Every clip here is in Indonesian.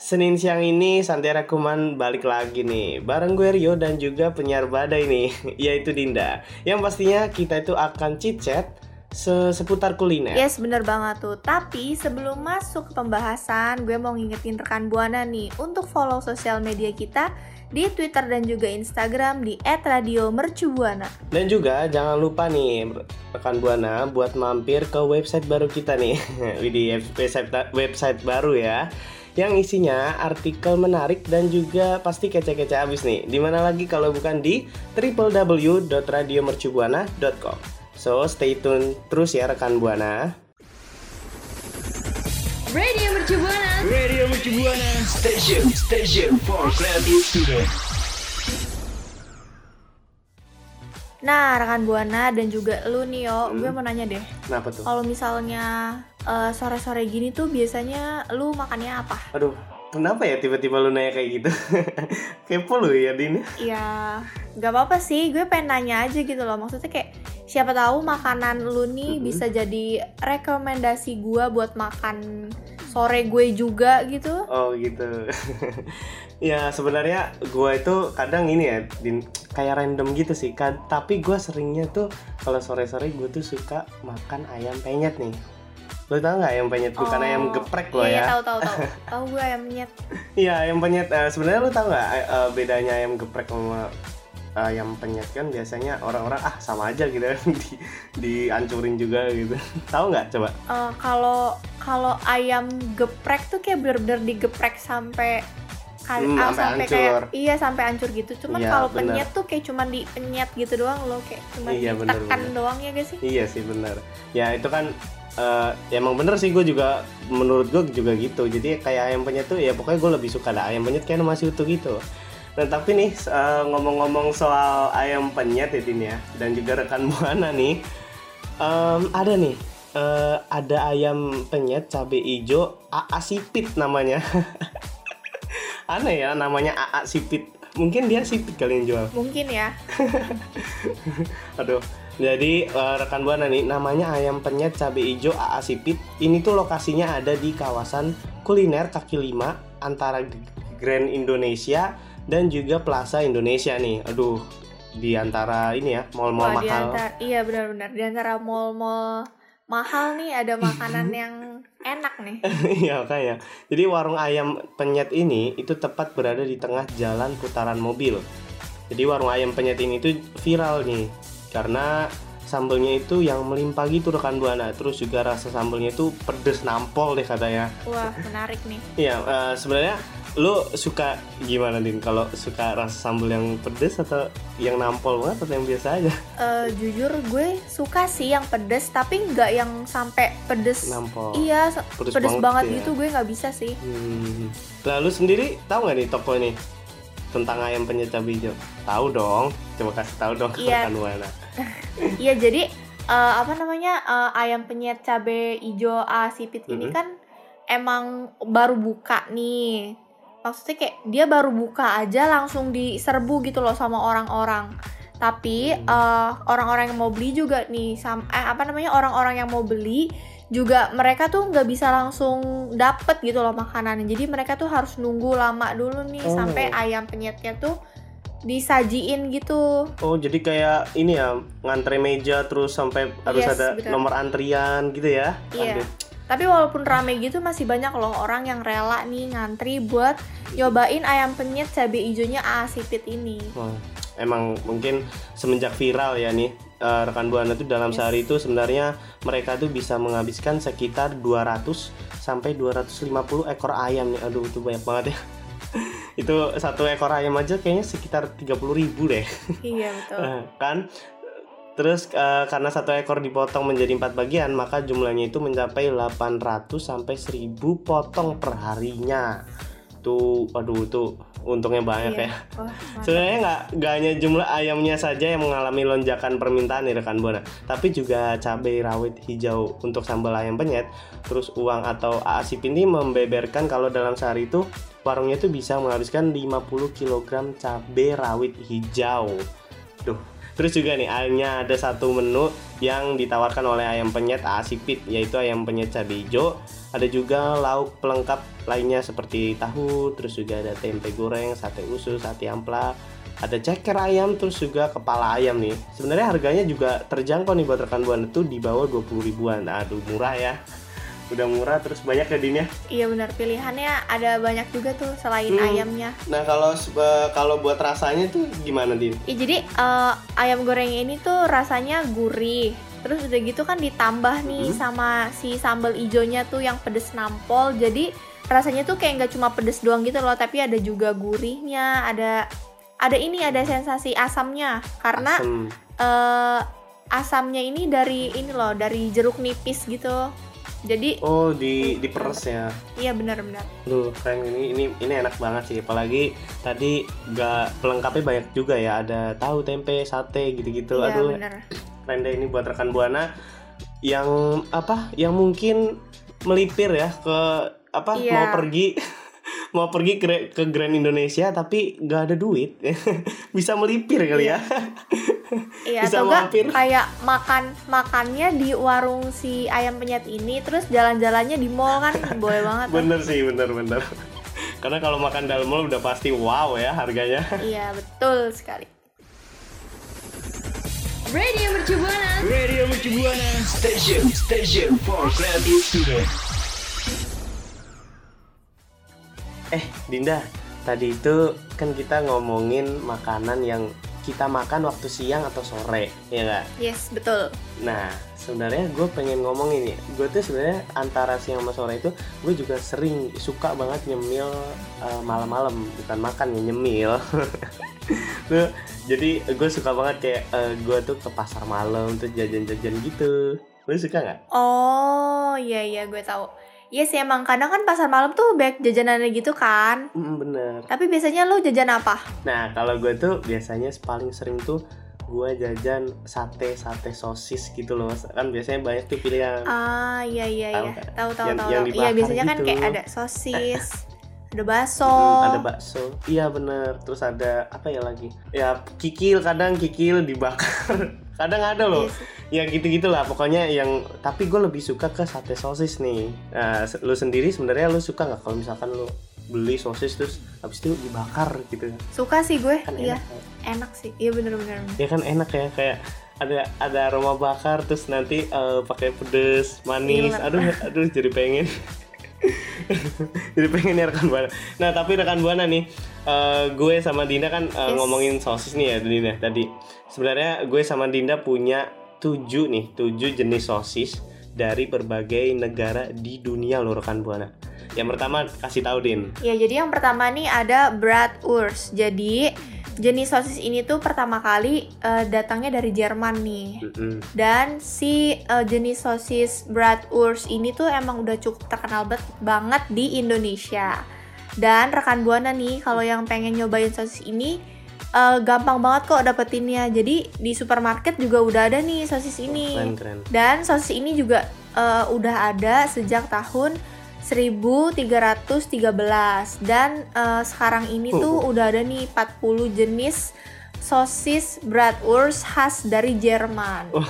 Senin siang ini Santera Kuman balik lagi nih bareng gue Rio dan juga penyiar badai nih yaitu Dinda. Yang pastinya kita itu akan chit chat se seputar kuliner. Yes, bener banget tuh. Tapi sebelum masuk ke pembahasan, gue mau ngingetin rekan Buana nih untuk follow sosial media kita di Twitter dan juga Instagram di @radiomercubuana. Dan juga jangan lupa nih rekan Buana buat mampir ke website baru kita nih. di website website baru ya. Yang isinya artikel menarik dan juga pasti kece-kece abis nih. Di mana lagi kalau bukan di www.radiomercubuana.com. So stay tune terus ya rekan Buana. Radio Mercu Buana. Radio Mercu Buana Station Station for Creative Student Nah, rekan Buana dan juga lu nih yo, gue mau nanya deh. Kenapa tuh? Kalau misalnya eh, sore-sore gini tuh biasanya lu makannya apa? Aduh, kenapa ya tiba-tiba lu nanya kayak gitu? Kepo lu ya Din. Ya, gak apa-apa sih. Gue pengen nanya aja gitu loh. Maksudnya kayak siapa tahu makanan lu nih Mhm. bisa jadi rekomendasi gue buat makan sore gue juga gitu. Oh gitu. ya sebenarnya gua itu kadang ini ya, Din, kayak random gitu sih. Ka- tapi gua seringnya tuh kalau sore-sore gue tuh suka makan ayam penyet nih. Lo tau nggak ayam penyet? Bukan Oh, ayam geprek loh iya, ya. tahu tahu tahu. tahu gue ayam nyet. Iya ayam penyet. Eh, sebenarnya lo tau nggak eh, bedanya ayam geprek sama ayam penyet kan biasanya orang-orang ah sama aja gitu di dihancurin juga gitu. tahu nggak coba? Eh, kalau kalau ayam geprek tuh kayak bener-bener digeprek sampai kali Hmm, ah, sampai sampai hancur. kayak iya sampai hancur gitu. Cuman Iya, kalau bener. penyet tuh kayak cuman di penyet gitu doang loh kayak cuma Iya, bener, ditekan bener. doang ya guys sih. Iya sih benar. Ya itu kan eh, ya emang bener sih gue juga menurut gue juga gitu. Jadi kayak ayam penyet tuh ya pokoknya gue lebih suka dah ayam penyet kayak masih utuh gitu. Nah tapi nih eh, ngomong-ngomong soal ayam penyet ya Din ya dan juga rekan buana nih em, ada nih eh, ada ayam penyet cabe ijo AA sipit namanya. Aneh ya namanya AA sipit. Mungkin dia sipit kali yang jual. Mungkin ya. Aduh. Jadi eh, rekan buana nih namanya ayam penyet cabe ijo AA Sipit. Ini tuh lokasinya ada di kawasan kuliner kaki lima antara Grand Indonesia dan juga Plaza Indonesia nih. Aduh, di antara ini ya mall-mall di mahal. antara iya benar-benar di antara mall-mall mahal nih ada makanan yang enak nih. Iya makanya. Jadi warung ayam penyet ini itu tepat berada di tengah jalan putaran mobil. Jadi warung ayam penyet ini tuh viral nih karena sambelnya itu yang melimpah gitu rekan buana. Terus juga rasa sambelnya itu pedes nampol deh katanya. Wah, menarik nih. Iya eh, sebenarnya lu suka gimana din? Kalau suka rasa sambel yang pedes atau yang nampol banget atau yang biasa aja? Eh, jujur gue suka sih yang pedes tapi nggak yang sampai pedes. Nampol. Iya, Pedes pedes, banget banget, ya. gitu gue nggak bisa sih. Hmm. Lalu sendiri tahu nggak nih toko ini tentang ayam penyet cabai hijau? Tahu dong. Coba kasih tahu dong ke Iya. rekan Buana. Iya, jadi eh, apa namanya eh, ayam penyet cabe ijo asipit ini Mhm. kan emang baru buka nih. Maksudnya kayak dia baru buka aja langsung diserbu gitu loh sama orang-orang. Tapi Hmm. eh, orang-orang yang mau beli juga nih, sam eh, apa namanya orang-orang yang mau beli juga mereka tuh nggak bisa langsung dapet gitu loh makanannya. Jadi mereka tuh harus nunggu lama dulu nih Oh. sampai ayam penyetnya tuh disajiin gitu. Oh jadi kayak ini ya ngantre meja terus sampai harus Yes, ada benar. nomor antrian gitu ya? Iya. Aduh. Tapi walaupun rame gitu masih banyak loh orang yang rela nih ngantri buat nyobain ayam penyet cabe ijonya asipit ini. Wah, emang mungkin semenjak viral ya nih eh, rekan buana tuh dalam Yes. sehari itu sebenarnya mereka tuh bisa menghabiskan sekitar 200 sampai 250 ekor ayam nih. Aduh itu banyak banget ya. itu satu ekor ayam aja kayaknya sekitar 30.000 ribu deh. Iya betul. Eh, kan terus eh, karena satu ekor dipotong menjadi empat bagian maka jumlahnya itu mencapai 800 sampai 1000 potong per harinya tuh aduh tuh untungnya banyak Iya. ya mantap. Sebenarnya nggak nggak hanya jumlah ayamnya saja yang mengalami lonjakan permintaan nih rekan buana, tapi juga cabai rawit hijau untuk sambal ayam penyet. Terus uang atau Asip ini membeberkan kalau dalam sehari itu warungnya itu bisa menghabiskan 50 kg cabai rawit hijau. Duh. Terus juga nih hanya ada satu menu yang ditawarkan oleh ayam penyet Asipit yaitu ayam penyet cabai hijau. Ada juga lauk pelengkap lainnya seperti tahu, terus juga ada tempe goreng, sate usus, sate ampla, ada ceker ayam, terus juga kepala ayam nih. Sebenarnya harganya juga terjangkau nih buat rekan buana itu di bawah 20 ribuan. Aduh murah ya. Udah murah terus banyak ya Din ya. Iya benar pilihannya ada banyak juga tuh selain Hmm. ayamnya. Nah kalau kalau buat rasanya tuh gimana Din? Ya, jadi eh, ayam goreng ini tuh rasanya gurih. Terus udah gitu kan ditambah nih Mhm. sama si sambal ijonya tuh yang pedes nampol. Jadi rasanya tuh kayak nggak cuma pedes doang gitu loh, tapi ada juga gurihnya, ada ada ini ada sensasi asamnya karena Asem. eh, asamnya ini dari ini loh, dari jeruk nipis gitu. Jadi Oh di diperes ya. iya benar-benar. Duh, keren ini ini ini enak banget sih. Apalagi tadi gak pelengkapnya banyak juga ya. Ada tahu, tempe, sate gitu-gitu. Iya Aduh, benar. keren deh ini buat rekan buana yang apa? Yang mungkin melipir ya ke apa? Iya. Mau pergi mau pergi ke, ke Grand Indonesia tapi gak ada duit. Bisa melipir kali ya. Iya Bisa atau enggak mampir. kayak makan makannya di warung si ayam penyet ini terus jalan-jalannya di mall kan boleh banget. tuh. bener sih, bener bener. Karena kalau makan dalam mall udah pasti wow ya harganya. Iya betul sekali. Radio Mercu Buana. Radio Mercu Buana Station Station for Creative Student Eh, Dinda, tadi itu kan kita ngomongin makanan yang kita makan waktu siang atau sore, ya nggak? Yes betul. Nah, sebenarnya gue pengen ngomong ini. Gue tuh sebenarnya antara siang sama sore itu gue juga sering suka banget nyemil eh, malam-malam, bukan makan ya nyemil. Tuh, jadi gue suka banget kayak gue tuh ke pasar malam terus jajan-jajan gitu. Lu suka nggak? Oh iya iya gue tahu. Iya sih emang kadang kan pasar malam tuh banyak jajanannya gitu kan. Mm, bener. Tapi biasanya lu jajan apa? Nah, kalau gue tuh biasanya paling sering tuh gue jajan sate sate sosis gitu loh kan biasanya banyak tuh pilihan Ah iya iya Tahu iya. kan? Tahu tahu tahu. Iya biasanya kan gitu. kayak ada sosis, ada bakso. Mm, ada bakso iya bener terus ada apa ya lagi ya kikil kadang kikil dibakar kadang ada loh Iya sih. ya gitu gitulah pokoknya yang tapi gue lebih suka ke sate sosis nih nah lu sendiri sebenarnya lu suka nggak kalau misalkan lu beli sosis terus habis itu dibakar gitu Suka sih gue. kan Iya, enak enak sih. Iya bener bener. bener. ya kan enak ya kayak ada ada aroma bakar terus nanti eh, pakai pedes manis Gila. aduh aduh jadi pengen jadi pengen ya rekan buana nah tapi rekan buana nih eh, gue sama Dinda kan eh, Yes. ngomongin sosis nih ya Dinda tadi sebenarnya gue sama Dinda punya tujuh nih tujuh jenis sosis dari berbagai negara di dunia loh rekan buana yang pertama kasih tahu Din Ya, jadi yang pertama nih ada bratwurst. Jadi jenis sosis ini tuh pertama kali eh, datangnya dari Jerman nih. Mm-mm. Dan si eh, jenis sosis bratwurst ini tuh emang udah cukup terkenal banget di Indonesia. Dan rekan buana nih kalau yang pengen nyobain sosis ini eh, gampang banget kok dapetinnya. Jadi di supermarket juga udah ada nih sosis ini. keren keren Dan sosis ini juga eh, udah ada sejak tahun 1313 dan eh, sekarang ini tuh udah ada nih 40 jenis sosis bratwurst khas dari Jerman. Oh,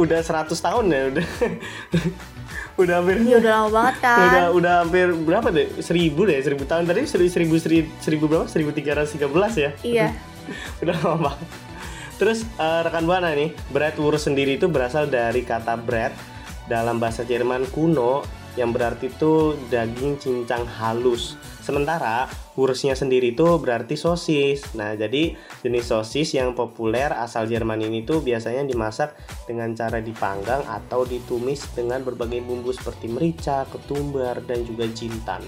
udah 100 tahun ya udah udah hampir Ini udah lama banget kan. udah udah hampir berapa deh? Seribu deh seribu tahun tadi seribu seribu seribu, seribu berapa? Seribu tiga ratus tiga belas ya? Iya. udah lama banget. Terus eh, rekan buana nih bratwurst sendiri itu berasal dari kata bread dalam bahasa Jerman kuno yang berarti itu daging cincang halus sementara wurstnya sendiri itu berarti sosis nah jadi jenis sosis yang populer asal Jerman ini tuh biasanya dimasak dengan cara dipanggang atau ditumis dengan berbagai bumbu seperti merica, ketumbar, dan juga jintan.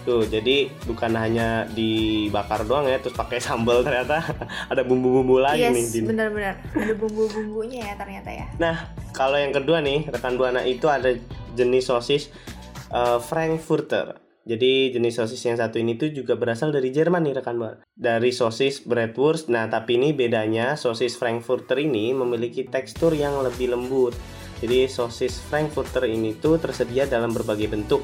Tuh, jadi bukan hanya dibakar doang ya, terus pakai sambal ternyata ada bumbu-bumbu lagi nih. yes, benar-benar. Ada bumbu-bumbunya ya ternyata ya. Nah, kalau yang kedua nih, rekan buana itu ada jenis sosis eh, Frankfurter. Jadi jenis sosis yang satu ini tuh juga berasal dari Jerman nih rekan buana. Dari sosis bratwurst. Nah, tapi ini bedanya sosis Frankfurter ini memiliki tekstur yang lebih lembut. Jadi sosis Frankfurter ini tuh tersedia dalam berbagai bentuk.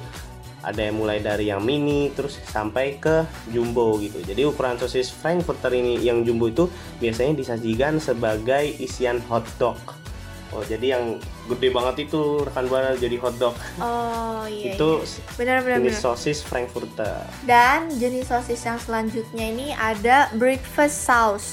Ada yang mulai dari yang mini terus sampai ke jumbo gitu. Jadi ukuran sosis Frankfurter ini yang jumbo itu biasanya disajikan sebagai isian hotdog. Oh, jadi yang gede banget itu rekan buana jadi hotdog. Oh iya. itu iya. benar-benar. jenis sosis Frankfurter. Dan jenis sosis yang selanjutnya ini ada breakfast sauce.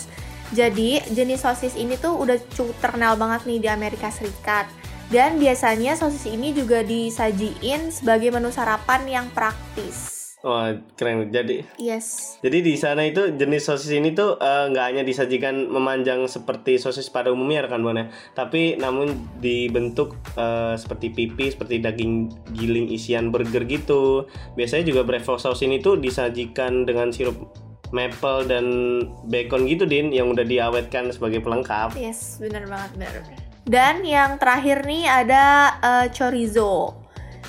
Jadi jenis sosis ini tuh udah cukup terkenal banget nih di Amerika Serikat. Dan biasanya sosis ini juga disajiin sebagai menu sarapan yang praktis. Wah keren. Jadi Yes. jadi di sana itu jenis sosis ini tuh eh, nggak hanya disajikan memanjang seperti sosis pada umumnya rekan buana, tapi namun dibentuk eh, seperti pipi, seperti daging giling isian burger gitu. Biasanya juga breakfast sauce ini tuh disajikan dengan sirup maple dan bacon gitu din yang udah diawetkan sebagai pelengkap. Yes, benar banget, benar. Dan yang terakhir nih ada eh, chorizo.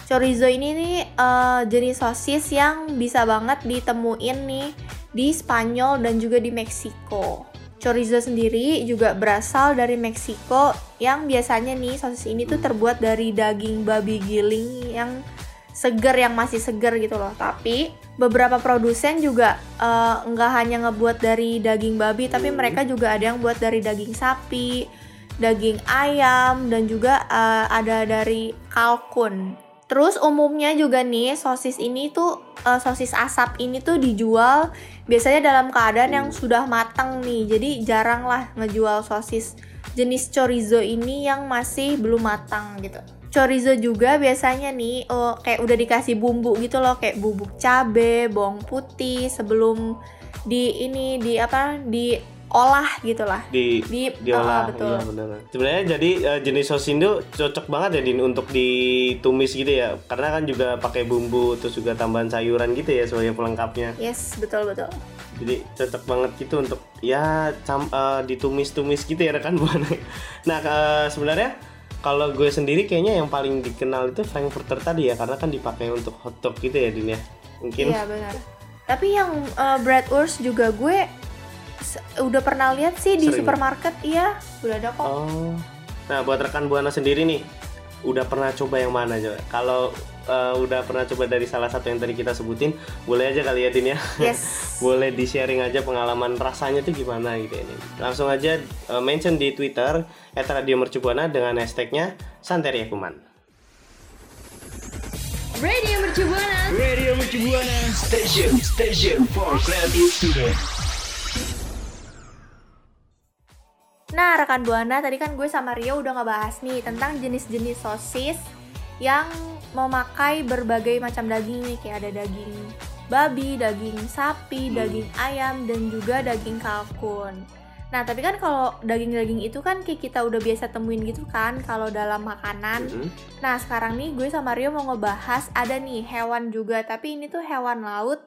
Chorizo ini nih eh, jenis sosis yang bisa banget ditemuin nih di Spanyol dan juga di Meksiko. Chorizo sendiri juga berasal dari Meksiko yang biasanya nih sosis ini tuh terbuat dari daging babi giling yang seger yang masih seger gitu loh. Tapi beberapa produsen juga eh, nggak hanya ngebuat dari daging babi, tapi mereka juga ada yang buat dari daging sapi, daging ayam, dan juga eh, ada dari kalkun. Terus umumnya juga nih sosis ini tuh eh, sosis asap ini tuh dijual biasanya dalam keadaan yang sudah matang nih. Jadi jarang lah ngejual sosis jenis chorizo ini yang masih belum matang gitu. Chorizo juga biasanya nih oh, kayak udah dikasih bumbu gitu loh kayak bubuk cabe, bawang putih sebelum di ini di apa diolah gitu lah. Di Di diolah ah, betul. iya benar. Sebenarnya jadi eh, jenis sosis itu cocok banget ya din untuk ditumis gitu ya. Karena kan juga pakai bumbu terus juga tambahan sayuran gitu ya sebagai pelengkapnya. Yes, betul betul. Jadi cocok banget gitu untuk ya cam, eh, ditumis-tumis gitu ya rekan buana. Nah eh, sebenarnya kalau gue sendiri kayaknya yang paling dikenal itu Frankfurter tadi ya karena kan dipakai untuk hotdog gitu ya din ya. Mungkin Iya benar. Tapi yang uh, bratwurst juga gue udah pernah lihat sih di Sering. supermarket, iya udah ada kok. Oh. Nah, buat rekan Buana sendiri nih, udah pernah coba yang mana coba? Kalau eh, udah pernah coba dari salah satu yang tadi kita sebutin, boleh aja kali ya Din ya. Yes. boleh di sharing aja pengalaman rasanya tuh gimana gitu ini. Langsung aja eh, mention di Twitter @radiomercubuana dengan hashtagnya Santeria Kuman. Radio Mercubuana. Radio Mercubuana Station Station for Creative Student Nah, rekan Buana, tadi kan gue sama Rio udah ngebahas nih tentang jenis-jenis sosis yang memakai berbagai macam daging nih, kayak ada daging babi, daging sapi, daging ayam, dan juga daging kalkun. Nah, tapi kan kalau daging-daging itu kan kayak kita udah biasa temuin gitu kan kalau dalam makanan. Mhm. Nah, sekarang nih gue sama Rio mau ngebahas ada nih hewan juga, tapi ini tuh hewan laut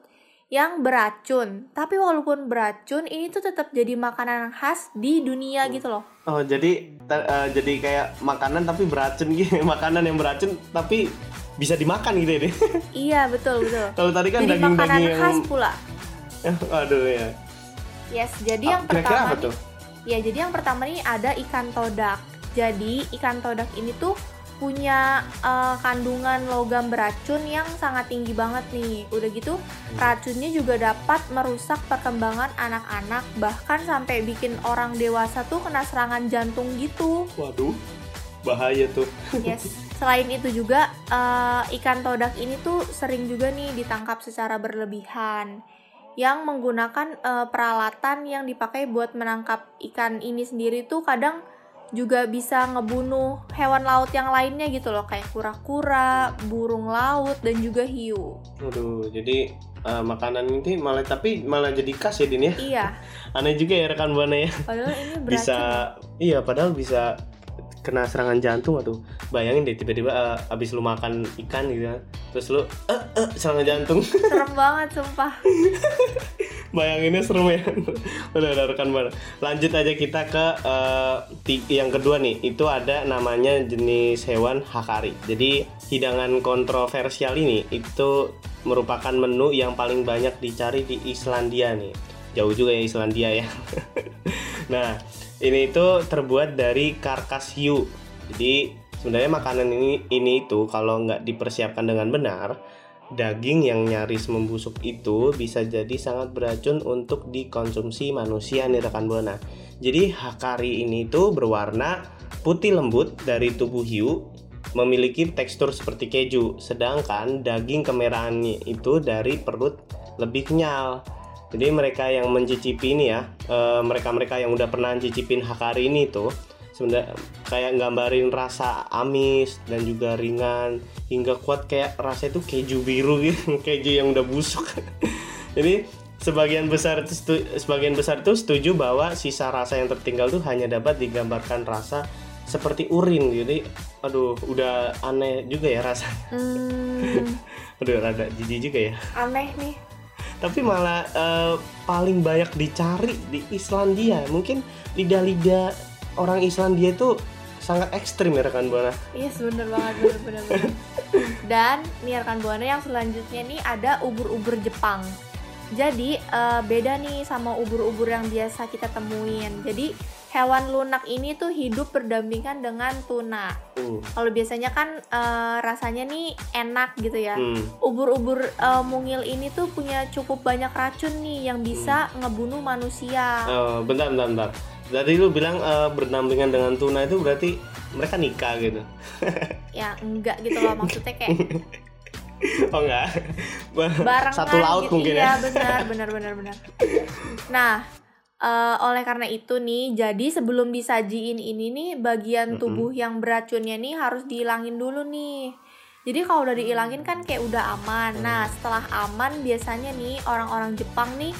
yang beracun. Tapi walaupun beracun, ini tuh tetap jadi makanan khas di dunia gitu loh. Oh, jadi ta- eh, jadi kayak makanan tapi beracun gitu. makanan yang beracun tapi bisa dimakan gitu ya. Din? Iya, betul, betul. Kalau tadi kan daging-daging yang khas pula. Aduh ya. Yes, jadi yang Ah, Kira-kira pertama apa tuh? ya jadi yang pertama nih ada ikan todak. Jadi ikan todak ini tuh punya eh, kandungan logam beracun yang sangat tinggi banget nih. Udah gitu Hmm. racunnya juga dapat merusak perkembangan anak-anak bahkan sampai bikin orang dewasa tuh kena serangan jantung gitu. Waduh. Bahaya tuh. Yes. Selain itu juga eh, ikan todak ini tuh sering juga nih ditangkap secara berlebihan yang menggunakan eh, peralatan yang dipakai buat menangkap ikan ini sendiri tuh kadang juga bisa ngebunuh hewan laut yang lainnya gitu loh kayak kura-kura, burung laut dan juga hiu. Waduh, jadi eh, makanan ini malah tapi malah jadi khas ya Din ya. Iya, Aneh juga ya rekan buana ya. padahal ini beracun. Bisa iya padahal bisa kena serangan jantung atau bayangin deh tiba-tiba eh, abis lu makan ikan gitu ya. Terus lu eh eh, serangan jantung. Serem banget sumpah. Bayanginnya serem ya. Udah udah rekan buana. Lanjut aja kita ke ti- yang kedua nih. Itu ada namanya jenis hewan hakari. Jadi hidangan kontroversial ini itu merupakan menu yang paling banyak dicari di Islandia nih. Jauh juga ya Islandia ya. nah, ini itu terbuat dari karkas hiu. Jadi sebenarnya makanan ini ini itu kalau nggak dipersiapkan dengan benar, daging yang nyaris membusuk itu bisa jadi sangat beracun untuk dikonsumsi manusia nih rekan buana. Jadi hakari ini tuh berwarna putih lembut dari tubuh hiu memiliki tekstur seperti keju, sedangkan daging kemerahannya itu dari perut lebih kenyal. Jadi mereka yang mencicipi ini ya, eh, mereka-mereka yang udah pernah cicipin hakari ini tuh sebenarnya kayak gambarin rasa amis dan juga ringan hingga kuat kayak rasa itu keju biru gitu, keju yang udah busuk. Jadi sebagian besar sebagian besar itu setuju bahwa sisa rasa yang tertinggal tuh hanya dapat digambarkan rasa seperti urin. Jadi aduh udah aneh juga ya rasanya Hmm, udah rada jijik juga ya. Aneh nih. tapi malah eh, paling banyak dicari di Islandia. Mungkin lidah-lidah orang Islandia itu sangat ekstrim ya rekan buana Iya, yes, bener banget, bener bener. bener. Dan nih rekan buana yang selanjutnya nih ada ubur-ubur Jepang. Jadi eh, beda nih sama ubur-ubur yang biasa kita temuin. Jadi hewan lunak ini tuh hidup berdampingan dengan tuna. uh, Kalau biasanya kan eh, rasanya nih enak gitu ya. hmm. Ubur-ubur eh, mungil ini tuh punya cukup banyak racun nih yang bisa ngebunuh manusia. Eh, bentar bentar bentar Tadi lu bilang eh, berdampingan dengan tuna itu berarti mereka nikah gitu. Ya enggak gitu loh maksudnya kayak oh enggak. Barengan satu laut gitu. mungkin iya, ya benar benar benar benar. Nah eh, oleh karena itu nih jadi sebelum disajiin ini nih bagian tubuh yang beracunnya nih harus dihilangin dulu nih. Jadi kalau udah dihilangin kan kayak udah aman. Nah setelah aman biasanya nih orang-orang Jepang nih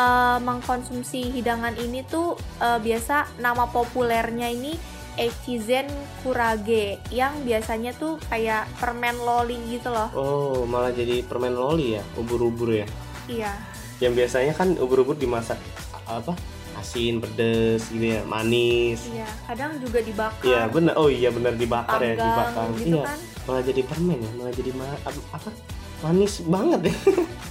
eh, mengkonsumsi hidangan ini tuh eh, biasa nama populernya ini Echizen Kurage yang biasanya tuh kayak permen loli gitu loh. Oh malah jadi permen loli ya ubur-ubur ya? Iya. Yang biasanya kan ubur-ubur dimasak apa asin pedes gitu ya manis. Iya, kadang juga dibakar. Iya benar. Oh iya benar dibakar ya panggang dibakar. gitu iya kan. malah jadi permen ya malah jadi ma- apa manis banget ya.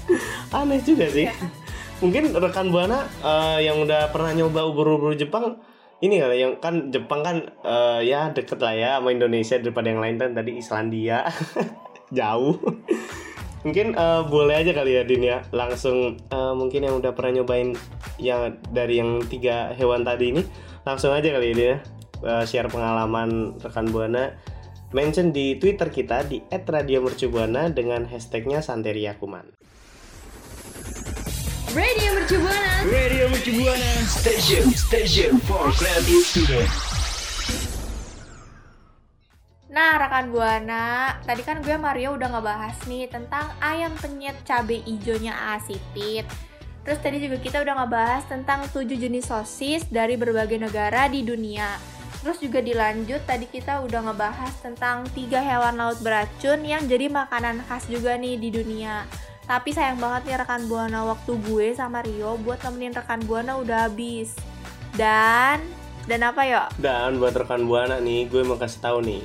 Aneh juga sih. Iya. Mungkin rekan buana eh, yang udah pernah nyoba ubur-ubur Jepang ini kali yang kan Jepang kan eh, ya deket lah ya sama Indonesia daripada yang lain kan tadi Islandia. Jauh. Mungkin eh, boleh aja kali ya Din ya. Langsung eh, mungkin yang udah pernah nyobain yang dari yang tiga hewan tadi ini langsung aja kali ya Din ya. Eh, share pengalaman rekan buana. Mention di Twitter kita di @radiomercubuana dengan hashtagnya Santeria Kuman. Mercu Buana. Radio Mercu Buana Station Station for Creative Student Nah, rekan Buana, tadi kan gue Mario udah ngebahas nih tentang ayam penyet cabe ijonya asipit. Terus tadi juga kita udah ngebahas tentang 7 jenis sosis dari berbagai negara di dunia. Terus juga dilanjut tadi kita udah ngebahas tentang tiga hewan laut beracun yang jadi makanan khas juga nih di dunia. Tapi sayang banget nih rekan Buana waktu gue sama Rio buat nemenin rekan Buana udah habis. Dan dan apa ya? Dan buat rekan buana nih, gue mau kasih tahu nih.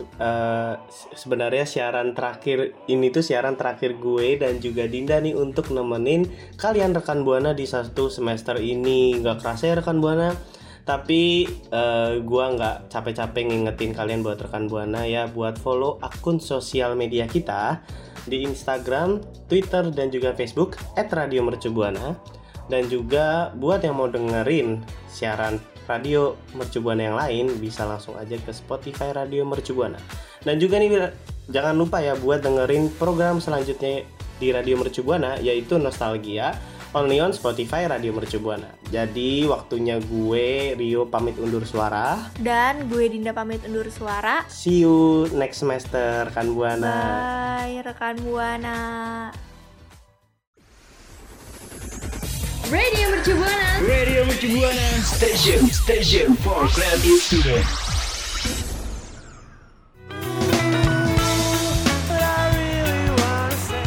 se- sebenarnya siaran terakhir ini tuh siaran terakhir gue dan juga Dinda nih untuk nemenin kalian rekan buana di satu semester ini. Nggak kerasa ya rekan buana. Tapi eh, gue nggak capek-capek ngingetin kalian buat rekan buana ya buat follow akun sosial media kita di Instagram, Twitter dan juga Facebook @radiomercubuana. Dan juga buat yang mau dengerin siaran radio Mercubuana yang lain bisa langsung aja ke Spotify Radio Mercubuana. Dan juga nih jangan lupa ya buat dengerin program selanjutnya di Radio Mercubuana yaitu Nostalgia only on Spotify Radio Mercubuana. Jadi waktunya gue Rio pamit undur suara. Dan gue Dinda pamit undur suara. See you next semester kan Buana. Bye rekan Buana. Radio Mercu Buana. Radio Mercu Buana Station Station for Creative Student